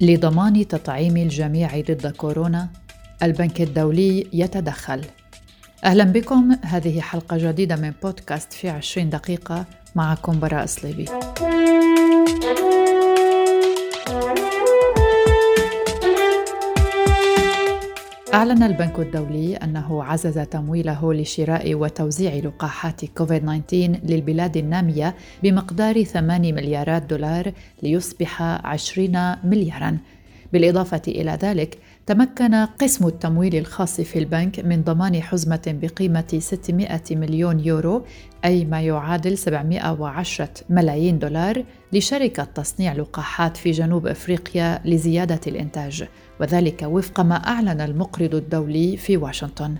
لضمان تطعيم الجميع ضد كورونا البنك الدولي يتدخل. أهلا بكم هذه حلقة جديدة من بودكاست في عشرين دقيقة معكم براء صليبي أعلن البنك الدولي أنه عزز تمويله لشراء وتوزيع لقاحات كوفيد 19 للبلاد النامية بمقدار 8 مليارات دولار ليصبح 20 مليارا. بالإضافة إلى ذلك تمكن قسم التمويل الخاص في البنك من ضمان حزمة بقيمة 600 مليون يورو أي ما يعادل 710 ملايين دولار لشركة تصنيع لقاحات في جنوب أفريقيا لزيادة الإنتاج. وذلك وفق ما أعلن المقرض الدولي في واشنطن.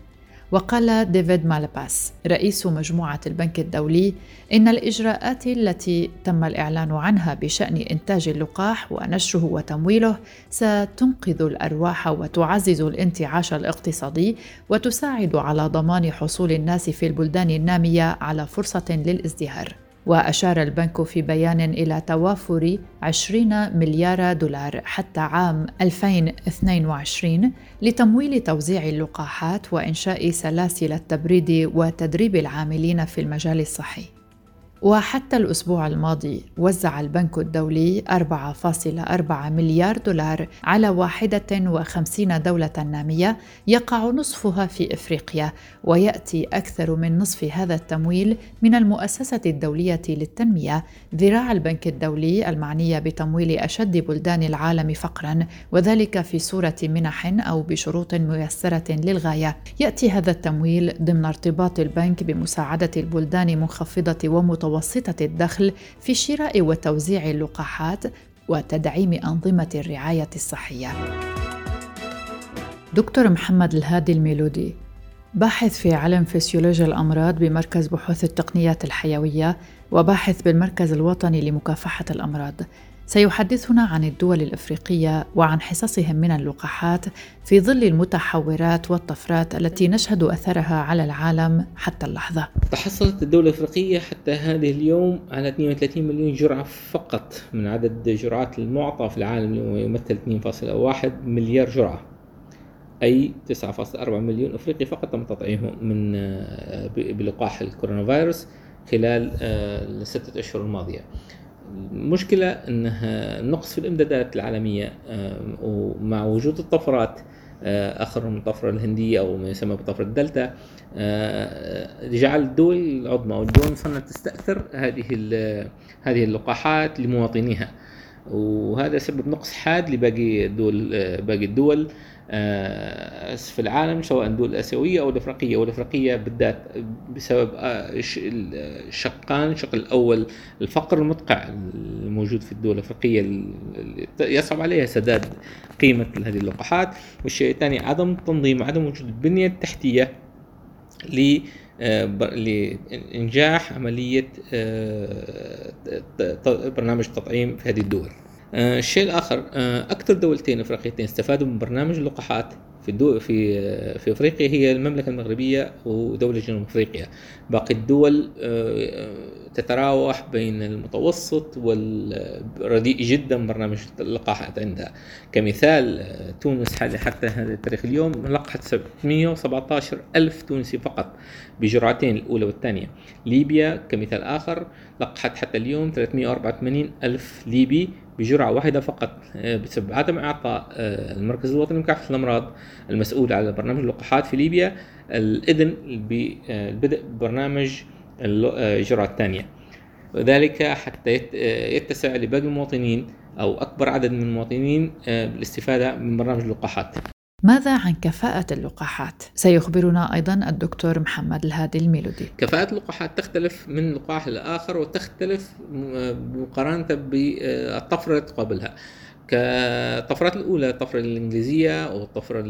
وقال ديفيد مالباس رئيس مجموعة البنك الدولي إن الإجراءات التي تم الإعلان عنها بشأن إنتاج اللقاح ونشره وتمويله ستنقذ الأرواح وتعزز الانتعاش الاقتصادي وتساعد على ضمان حصول الناس في البلدان النامية على فرصة للازدهار. وأشار البنك في بيان إلى توافر 20 مليار دولار حتى عام 2022 لتمويل توزيع اللقاحات وإنشاء سلاسل التبريد وتدريب العاملين في المجال الصحي. وحتى الأسبوع الماضي وزع البنك الدولي 4.4 مليار دولار على 51 دولة نامية يقع نصفها في إفريقيا ويأتي أكثر من نصف هذا التمويل من المؤسسة الدولية للتنمية. ذراع البنك الدولي المعنية بتمويل أشد بلدان العالم فقرا وذلك في صورة منح أو بشروط ميسرة للغاية. يأتي هذا التمويل ضمن ارتباط البنك بمساعدة البلدان منخفضة ومتوسطة متوسطة الدخل في شراء وتوزيع اللقاحات وتدعيم أنظمة الرعاية الصحية. دكتور محمد الهادي الميلودي باحث في علم فسيولوجيا الأمراض بمركز بحوث التقنيات الحيوية وباحث بالمركز الوطني لمكافحة الأمراض سيحدثنا عن الدول الأفريقية وعن حصصهم من اللقاحات في ظل المتحورات والطفرات التي نشهد أثرها على العالم حتى اللحظة. تحصلت الدولة الأفريقية حتى هذه اليوم على 32 مليون جرعة فقط من عدد جرعات المعطى في العالم اليوم يمثل 2.1 مليار جرعة. أي 9.4 مليون أفريقي فقط تم تطعيمهم من بلقاح الكورونا فيروس خلال آه، الستة أشهر الماضية. المشكلة أنها نقص في الإمدادات العالمية ومع وجود الطفرات آه، اخرهم الطفره الهندية أو ما يسمى بطفرة الدلتا آه، جعل الدول العظمى والدول المصنعة تستأثر هذه هذه اللقاحات لمواطنيها. وهذا سبب نقص حاد لباقي الدول آه، باقي الدول. آه، في العالم سواء الدول الآسيوية أو الأفريقية. والأفريقية بالذات بسبب الشقان الشق الأول الفقر المدقع الموجود في الدول الأفريقية يصعب عليها سداد قيمة هذه اللقاحات. والشيء الثاني عدم التنظيم عدم وجود البنية التحتية ل آه، لإنجاح عملية آه، برنامج تطعيم في هذه الدول. آه، الشيء الآخر أكثر دولتين أفريقيتين استفادوا من برنامج اللقاحات في الدول في في إفريقيا هي المملكة المغربية ودولة جنوب إفريقيا. باقي الدول تتراوح بين المتوسط والرديء جدا برنامج اللقاحات عندها. كمثال تونس حتى هذا التاريخ اليوم لقحت 717 ألف تونسي فقط بجرعتين الأولى والثانية. ليبيا كمثال آخر لقحت حتى اليوم 384 ألف ليبي بجرعة واحدة فقط. بسبب عدم إعطاء المركز الوطني لمكافحة الأمراض المسؤول على برنامج اللقاحات في ليبيا الإذن ببدء برنامج الجرعة الثانية. وذلك حتى يتسع لباقي المواطنين أو أكبر عدد من المواطنين بالاستفادة من برنامج اللقاحات. ماذا عن كفاءة اللقاحات؟ سيخبرنا أيضا الدكتور محمد الهادي الميلودي كفاءة اللقاحات تختلف من لقاح لآخر وتختلف مقارنة بالطفرة قبلها كالطفرات الأولى الطفرة الإنجليزية أو الطفرة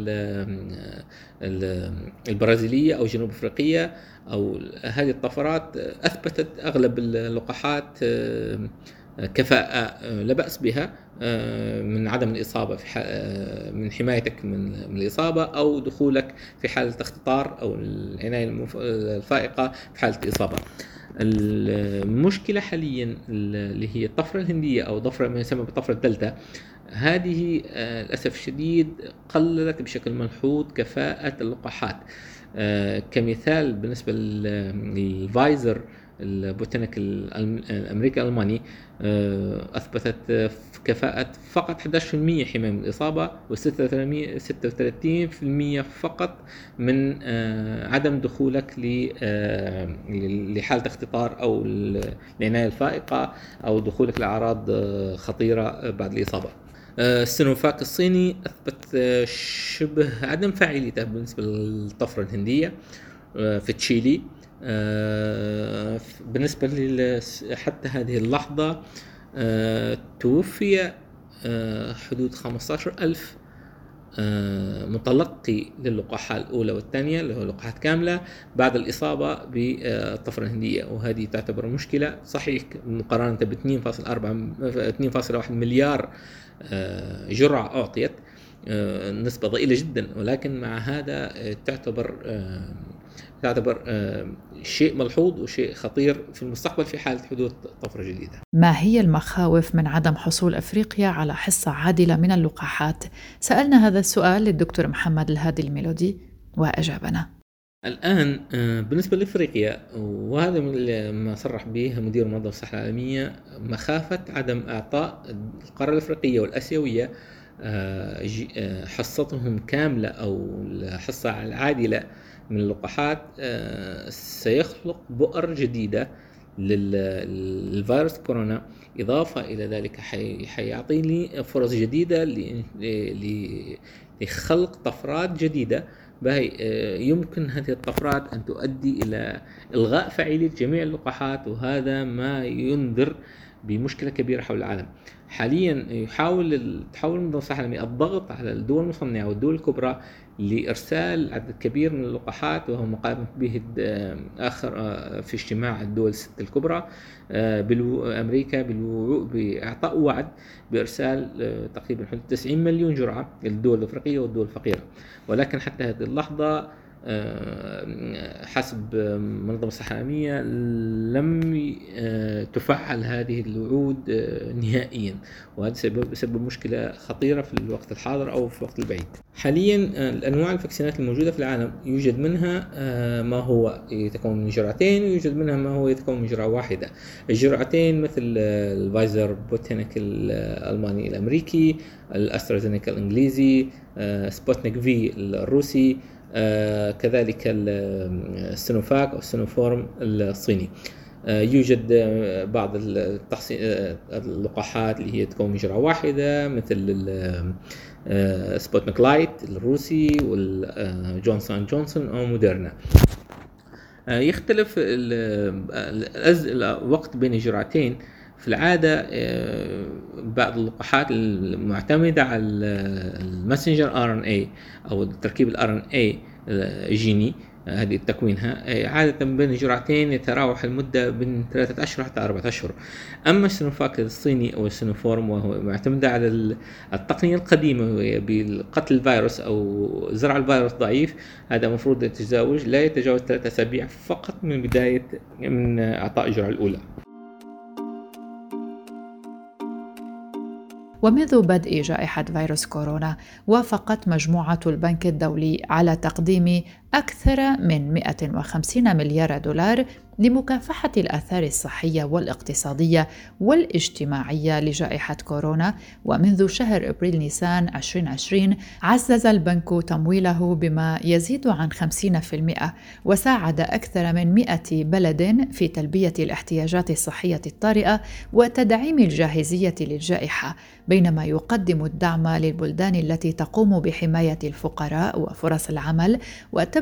البرازيلية أو جنوب أفريقية أو هذه الطفرات أثبتت أغلب اللقاحات كفاءة لا بأس بها من عدم الإصابة في من حمايتك من, من الإصابة أو دخولك في حالة اختطار أو العناية الفائقة في حالة الإصابة. المشكلة حاليا اللي هي الطفرة الهندية أو ضفره ما يسمى بالطفره الدلتا هذه آه، للأسف الشديد قللت بشكل ملحوظ كفاءة اللقاحات. آه، كمثال بالنسبة للفايزر البوتينيك الأمريكي الألماني آه، أثبتت كفاءة فقط 11% حماية من الإصابة و 36% فقط من آه، عدم دخولك آه، لحالة اختطار أو العناية الفائقة أو دخولك لأعراض خطيرة بعد الإصابة. السينوفاك الصيني أثبت شبه عدم فاعليته بالنسبة للطفرة الهندية في تشيلي آه، بالنسبة لي حتى هذه اللحظة آه، توفي آه، حدود 15 ألف متلقي للقاحة الأولى والثانية اللي هو لقاحات كاملة بعد الإصابة بالطفرة الهندية. وهذه تعتبر مشكلة. صحيح مقارنة ب 2.4 2.1 مليار جرعة أعطيت نسبة ضئيلة جدا. ولكن مع هذا تعتبر تعتبر آه، شيء ملحوظ وشيء خطير في المستقبل في حالة حدوث طفرة جديدة ما هي المخاوف من عدم حصول أفريقيا على حصة عادلة من اللقاحات؟ سألنا هذا السؤال للدكتور محمد الهادي الميلودي وأجابنا الآن آه، بالنسبة لأفريقيا وهذا ما صرح به مدير منظمة الصحة العالمية مخافة عدم إعطاء القارة الأفريقية والآسيوية آه، حصتهم كاملة أو الحصة العادلة من اللقاحات آه، سيخلق بؤر جديدة للفيروس كورونا إضافة إلى ذلك حيعطي لي فرص جديدة لخلق طفرات جديدة. باهي آه، يمكن هذه الطفرات أن تؤدي إلى إلغاء فعالية جميع اللقاحات وهذا ما ينذر بمشكلة كبيرة حول العالم. حاليا يحاول تحاول منظمة الصحة العالمية الضغط على الدول المصنعة والدول الكبرى لإرسال عدد كبير من اللقاحات وهو ما به آخر آه، في اجتماع الدول الست الكبرى آه، بأمريكا بإعطاء وعد بإرسال آه، تقريبا 90 مليون جرعة للدول الأفريقية والدول الفقيرة. ولكن حتى هذه اللحظة حسب منظمة الصحة العالمية لم آه، تفعل هذه الوعود آه، نهائيا. وهذا سبب مشكلة خطيرة في الوقت الحاضر أو في الوقت البعيد. حاليا الأنواع الفاكسينات الموجودة في العالم يوجد منها ما هو يتكون من جرعتين ويوجد منها ما هو يتكون من جرعة واحدة. الجرعتين مثل الفايزر بوتينيك الألماني الأمريكي الأسترازينيكا الإنجليزي سبوتنيك V الروسي آه، كذلك السينوفاك أو السينوفارم الصيني. آه، يوجد آه، بعض اللقاحات اللي هي تكون من جرعة واحدة مثل سبوتنيك لايت الروسي والجونسون جونسون أو موديرنا. يختلف الوقت بين الجرعتين. في العادة بعض اللقاحات المعتمدة على ال messenger RNA أو تركيب ال RNA جيني هذه تكوينها عادة بين جرعتين يتراوح المدة بين ثلاثة أشهر حتى أربعة أشهر. أما السينوفاك الصيني أو السينوفارم وهو معتمد على التقنية القديمة بقتل الفيروس أو زرع الفيروس ضعيف هذا المفروض يتزاوج لا يتجاوز ثلاثة أسابيع فقط من بداية من إعطاء الجرعة الأولى. ومنذ بدء جائحة فيروس كورونا وافقت مجموعة البنك الدولي على تقديم أكثر من 150 مليار دولار لمكافحة الآثار الصحية والاقتصادية والاجتماعية لجائحة كورونا. ومنذ شهر أبريل نيسان 2020 عزز البنك تمويله بما يزيد عن 50% وساعد أكثر من 100 بلد في تلبية الاحتياجات الصحية الطارئة وتدعيم الجاهزية للجائحة بينما يقدم الدعم للبلدان التي تقوم بحماية الفقراء وفرص العمل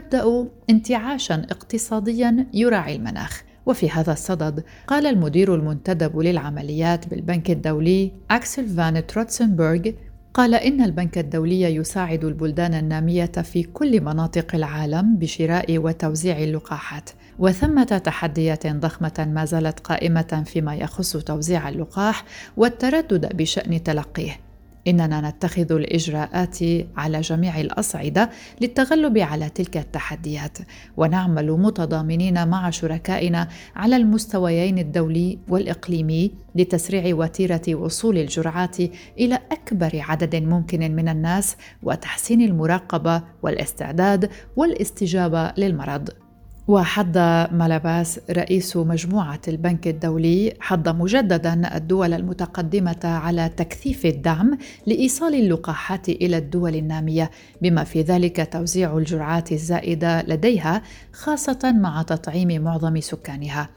وتبدأ انتعاشا اقتصاديا يراعي المناخ وفي هذا الصدد قال المدير المنتدب للعمليات بالبنك الدولي أكسل فان تروتسنبرغ قال إن البنك الدولي يساعد البلدان النامية في كل مناطق العالم بشراء وتوزيع اللقاحات، وثمة تحديات ضخمة ما زالت قائمة فيما يخص توزيع اللقاح والتردد بشأن تلقيه. إننا نتخذ الإجراءات على جميع الأصعدة للتغلب على تلك التحديات ونعمل متضامنين مع شركائنا على المستويين الدولي والإقليمي لتسريع وتيرة وصول الجرعات إلى أكبر عدد ممكن من الناس وتحسين المراقبة والاستعداد والاستجابة للمرض. وحض مالاباس رئيس مجموعة البنك الدولي حض مجددا الدول المتقدمة على تكثيف الدعم لإيصال اللقاحات إلى الدول النامية بما في ذلك توزيع الجرعات الزائدة لديها خاصة مع تطعيم معظم سكانها.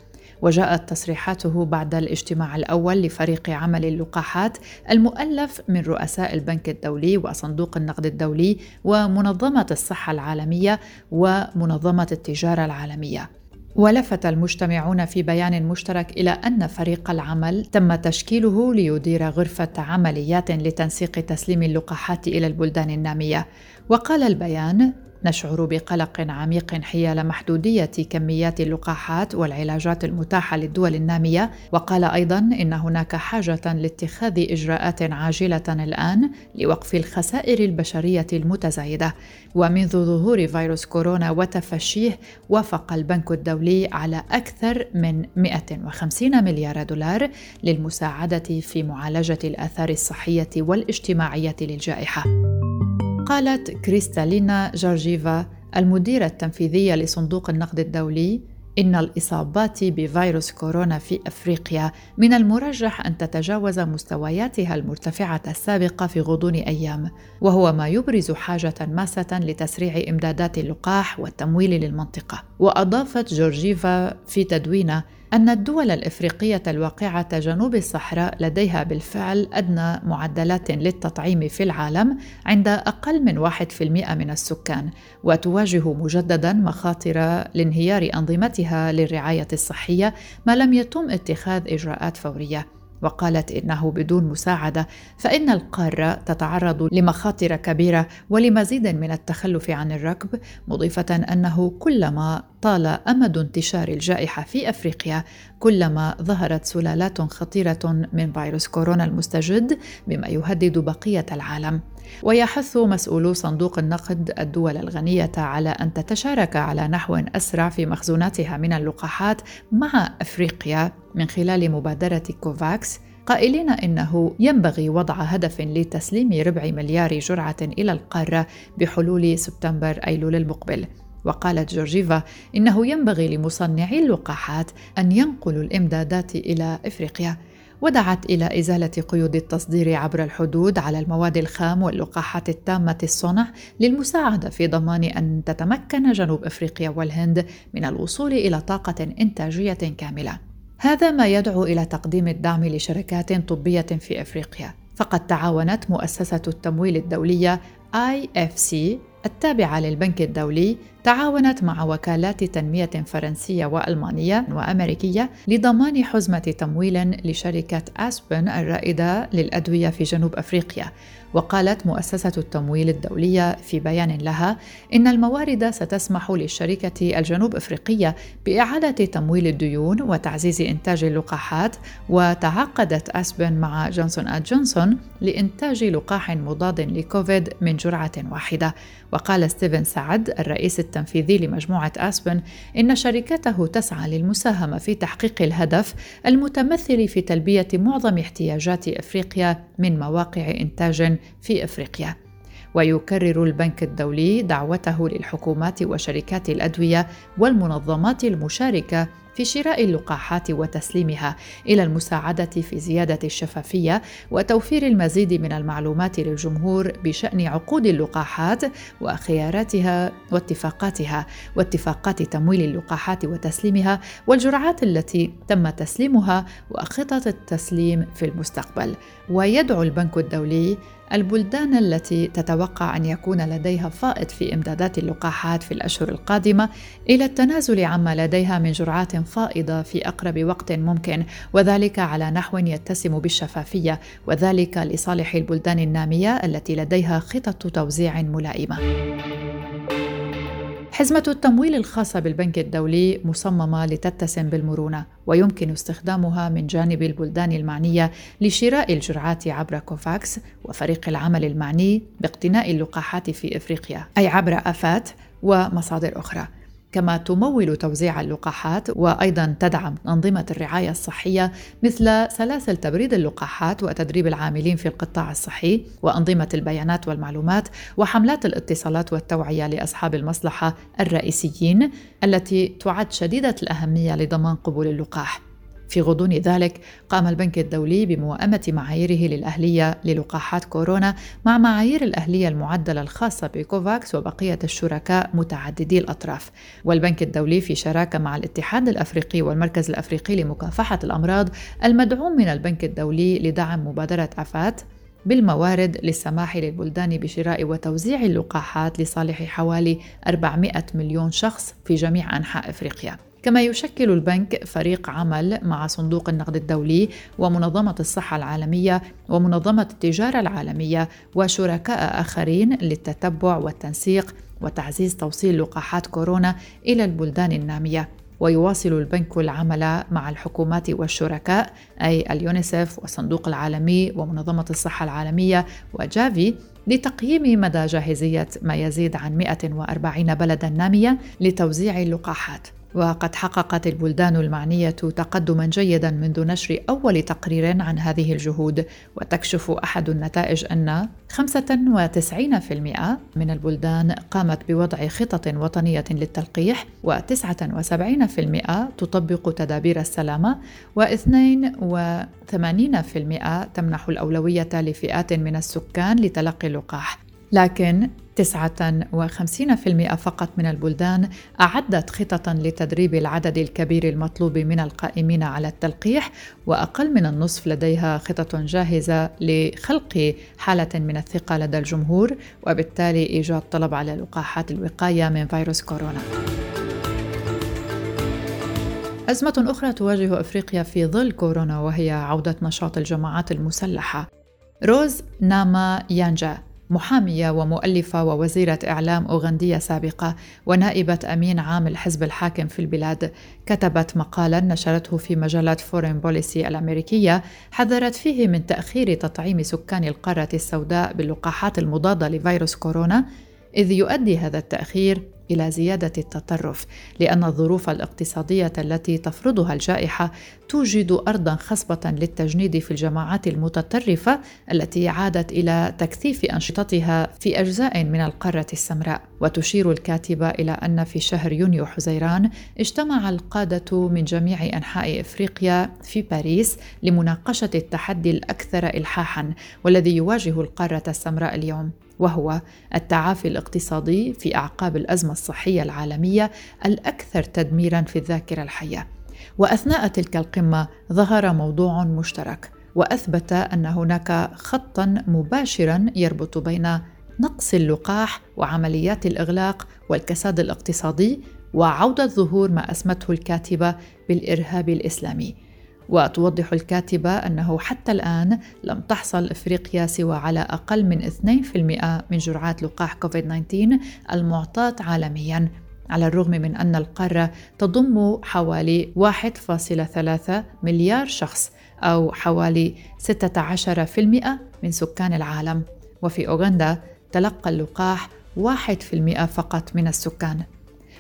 وجاءت تصريحاته بعد الاجتماع الأول لفريق عمل اللقاحات المؤلف من رؤساء البنك الدولي وصندوق النقد الدولي ومنظمة الصحة العالمية ومنظمة التجارة العالمية. ولفت المجتمعون في بيان مشترك إلى أن فريق العمل تم تشكيله ليدير غرفة عمليات لتنسيق تسليم اللقاحات إلى البلدان النامية. وقال البيان نشعر بقلق عميق حيال محدودية كميات اللقاحات والعلاجات المتاحة للدول النامية. وقال أيضا إن هناك حاجة لاتخاذ إجراءات عاجلة الآن لوقف الخسائر البشرية المتزايدة. ومنذ ظهور فيروس كورونا وتفشيه وافق البنك الدولي على أكثر من 150 مليار دولار للمساعدة في معالجة الآثار الصحية والاجتماعية للجائحة. قالت كريستالينا جورجيفا المديرة التنفيذية لصندوق النقد الدولي إن الإصابات بفيروس كورونا في أفريقيا من المرجح أن تتجاوز مستوياتها المرتفعة السابقة في غضون أيام، وهو ما يبرز حاجة ماسة لتسريع إمدادات اللقاح والتمويل للمنطقة. وأضافت جورجيفا في تدوينه أن الدول الإفريقية الواقعة جنوب الصحراء لديها بالفعل أدنى معدلات للتطعيم في العالم عند أقل من 1% من السكان وتواجه مجددا مخاطر لانهيار أنظمتها للرعاية الصحية ما لم يتم اتخاذ إجراءات فورية. وقالت إنه بدون مساعدة فإن القارة تتعرض لمخاطر كبيرة ولمزيد من التخلف عن الركب مضيفة أنه كلما طال أمد انتشار الجائحة في أفريقيا كلما ظهرت سلالات خطيرة من فيروس كورونا المستجد بما يهدد بقية العالم. ويحث مسؤولو صندوق النقد الدول الغنية على أن تتشارك على نحو أسرع في مخزوناتها من اللقاحات مع أفريقيا من خلال مبادرة كوفاكس قائلين إنه ينبغي وضع هدف لتسليم ربع مليار جرعة إلى القارة بحلول سبتمبر أيلول المقبل. وقالت جورجيفا إنه ينبغي لمصنعي اللقاحات أن ينقلوا الإمدادات إلى أفريقيا. ودعت إلى إزالة قيود التصدير عبر الحدود على المواد الخام واللقاحات التامة الصنع للمساعدة في ضمان أن تتمكن جنوب إفريقيا والهند من الوصول إلى طاقة إنتاجية كاملة. هذا ما يدعو إلى تقديم الدعم لشركات طبية في إفريقيا. فقد تعاونت مؤسسة التمويل الدولية IFC التابعة للبنك الدولي تعاونت مع وكالات تنمية فرنسية وألمانية وأمريكية لضمان حزمة تمويل لشركة أسبن الرائدة للأدوية في جنوب أفريقيا. وقالت مؤسسة التمويل الدولية في بيان لها إن الموارد ستسمح للشركة الجنوب أفريقية بإعادة تمويل الديون وتعزيز إنتاج اللقاحات وتعاقدت أسبن مع جونسون أند جونسون لإنتاج لقاح مضاد لكوفيد من جرعة واحدة. وقال ستيفن سعد الرئيس التنفيذي لمجموعة أسبن إن شركته تسعى للمساهمة في تحقيق الهدف المتمثل في تلبية معظم احتياجات أفريقيا من مواقع إنتاج في أفريقيا. ويكرر البنك الدولي دعوته للحكومات وشركات الأدوية والمنظمات المشاركة في شراء اللقاحات وتسليمها إلى المساعدة في زيادة الشفافية وتوفير المزيد من المعلومات للجمهور بشأن عقود اللقاحات وخياراتها واتفاقاتها واتفاقات تمويل اللقاحات وتسليمها والجرعات التي تم تسليمها وخطط التسليم في المستقبل. ويدعو البنك الدولي البلدان التي تتوقع أن يكون لديها فائض في إمدادات اللقاحات في الأشهر القادمة إلى التنازل عما لديها من جرعات فائضة في أقرب وقت ممكن وذلك على نحو يتسم بالشفافية وذلك لصالح البلدان النامية التي لديها خطط توزيع ملائمة. حزمة التمويل الخاصة بالبنك الدولي مصممة لتتسم بالمرونة ويمكن استخدامها من جانب البلدان المعنية لشراء الجرعات عبر كوفاكس وفريق العمل المعني باقتناء اللقاحات في إفريقيا أي عبر آفات ومصادر أخرى. كما تمول توزيع اللقاحات وأيضا تدعم أنظمة الرعاية الصحية مثل سلاسل تبريد اللقاحات وتدريب العاملين في القطاع الصحي وأنظمة البيانات والمعلومات وحملات الاتصالات والتوعية لأصحاب المصلحة الرئيسيين التي تعد شديدة الأهمية لضمان قبول اللقاح. في غضون ذلك قام البنك الدولي بموائمة معاييره للأهلية للقاحات كورونا مع معايير الأهلية المعدلة الخاصة بكوفاكس وبقية الشركاء متعددي الأطراف. والبنك الدولي في شراكة مع الاتحاد الأفريقي والمركز الأفريقي لمكافحة الأمراض المدعوم من البنك الدولي لدعم مبادرة أفات بالموارد للسماح للبلدان بشراء وتوزيع اللقاحات لصالح حوالي 400 مليون شخص في جميع أنحاء أفريقيا. كما يشكل البنك فريق عمل مع صندوق النقد الدولي ومنظمة الصحة العالمية ومنظمة التجارة العالمية وشركاء آخرين للتتبع والتنسيق وتعزيز توصيل لقاحات كورونا إلى البلدان النامية. ويواصل البنك العمل مع الحكومات والشركاء أي اليونيسف والصندوق العالمي ومنظمة الصحة العالمية وجافي لتقييم مدى جاهزية ما يزيد عن 140 بلدا نامية لتوزيع اللقاحات. وقد حققت البلدان المعنية تقدما جيدا منذ نشر أول تقرير عن هذه الجهود وتكشف أحد النتائج أن 95% من البلدان قامت بوضع خطط وطنية للتلقيح و79% تطبق تدابير السلامة و82% تمنح الأولوية لفئات من السكان لتلقي اللقاح. لكن 59% فقط من البلدان أعدت خططا لتدريب العدد الكبير المطلوب من القائمين على التلقيح وأقل من النصف لديها خطط جاهزة لخلق حالة من الثقة لدى الجمهور وبالتالي إيجاد طلب على لقاحات الوقاية من فيروس كورونا. أزمة أخرى تواجه أفريقيا في ظل كورونا وهي عودة نشاط الجماعات المسلحة. روز ناما يانجا محامية ومؤلفة ووزيرة إعلام أوغندية سابقة ونائبة أمين عام الحزب الحاكم في البلاد. كتبت مقالا نشرته في مجلة فورين بوليسي الأمريكية حذرت فيه من تأخير تطعيم سكان القارة السوداء باللقاحات المضادة لفيروس كورونا إذ يؤدي هذا التأخير إلى زيادة التطرف لأن الظروف الاقتصادية التي تفرضها الجائحة توجد ارضا خصبة للتجنيد في الجماعات المتطرفة التي عادت إلى تكثيف أنشطتها في أجزاء من القارة السمراء. وتشير الكاتبة إلى أن في شهر يونيو حزيران اجتمع القادة من جميع أنحاء إفريقيا في باريس لمناقشة التحدي الأكثر الحاحا والذي يواجه القارة السمراء اليوم. وهو التعافي الاقتصادي في أعقاب الأزمة الصحية العالمية الأكثر تدميرا في الذاكرة الحية. وأثناء تلك القمة ظهر موضوع مشترك وأثبت أن هناك خطا مباشرا يربط بين نقص اللقاح وعمليات الإغلاق والكساد الاقتصادي وعودة ظهور ما أسمته الكاتبة بالإرهاب الإسلامي. وتوضح الكاتبة أنه حتى الآن لم تحصل إفريقيا سوى على أقل من 2% من جرعات لقاح كوفيد-19 المعطاة عالميا على الرغم من أن القارة تضم حوالي 1.3 مليار شخص أو حوالي 16% من سكان العالم. وفي أوغندا تلقى اللقاح 1% فقط من السكان.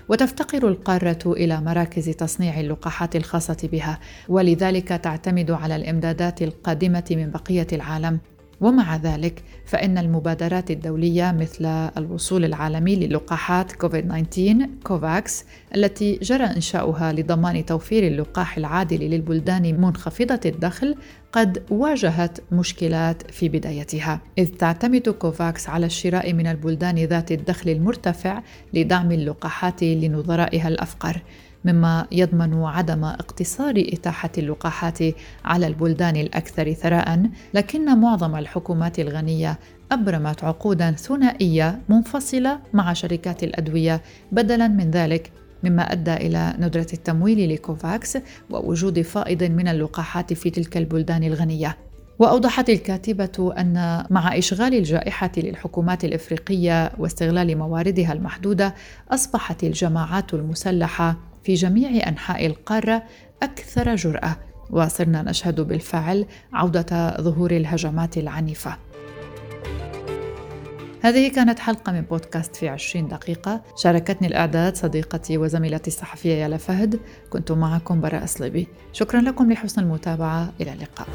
وتفتقر القارة إلى مراكز تصنيع اللقاحات الخاصة بها ولذلك تعتمد على الإمدادات القادمة من بقية العالم. ومع ذلك فإن المبادرات الدولية مثل الوصول العالمي للقاحات كوفيد-19 كوفاكس التي جرى إنشاؤها لضمان توفير اللقاح العادل للبلدان منخفضة الدخل قد واجهت مشكلات في بدايتها. إذ تعتمد كوفاكس على الشراء من البلدان ذات الدخل المرتفع لدعم اللقاحات لنظرائها الأفقر. مما يضمن عدم اقتصار إتاحة اللقاحات على البلدان الأكثر ثراء لكن معظم الحكومات الغنية أبرمت عقودا ثنائية منفصلة مع شركات الأدوية. بدلا من ذلك مما أدى إلى ندرة التمويل لكوفاكس ووجود فائض من اللقاحات في تلك البلدان الغنية. وأوضحت الكاتبة أن مع إشغال الجائحة للحكومات الإفريقية واستغلال مواردها المحدودة أصبحت الجماعات المسلحة في جميع أنحاء القارة أكثر جرأة وصرنا نشهد بالفعل عودة ظهور الهجمات العنيفة. هذه كانت حلقة من بودكاست في عشرين دقيقة. شاركتني الإعداد صديقتي وزميلتي الصحفية يالا فهد. كنت معكم براء صليبي شكرا لكم لحسن المتابعة. إلى اللقاء.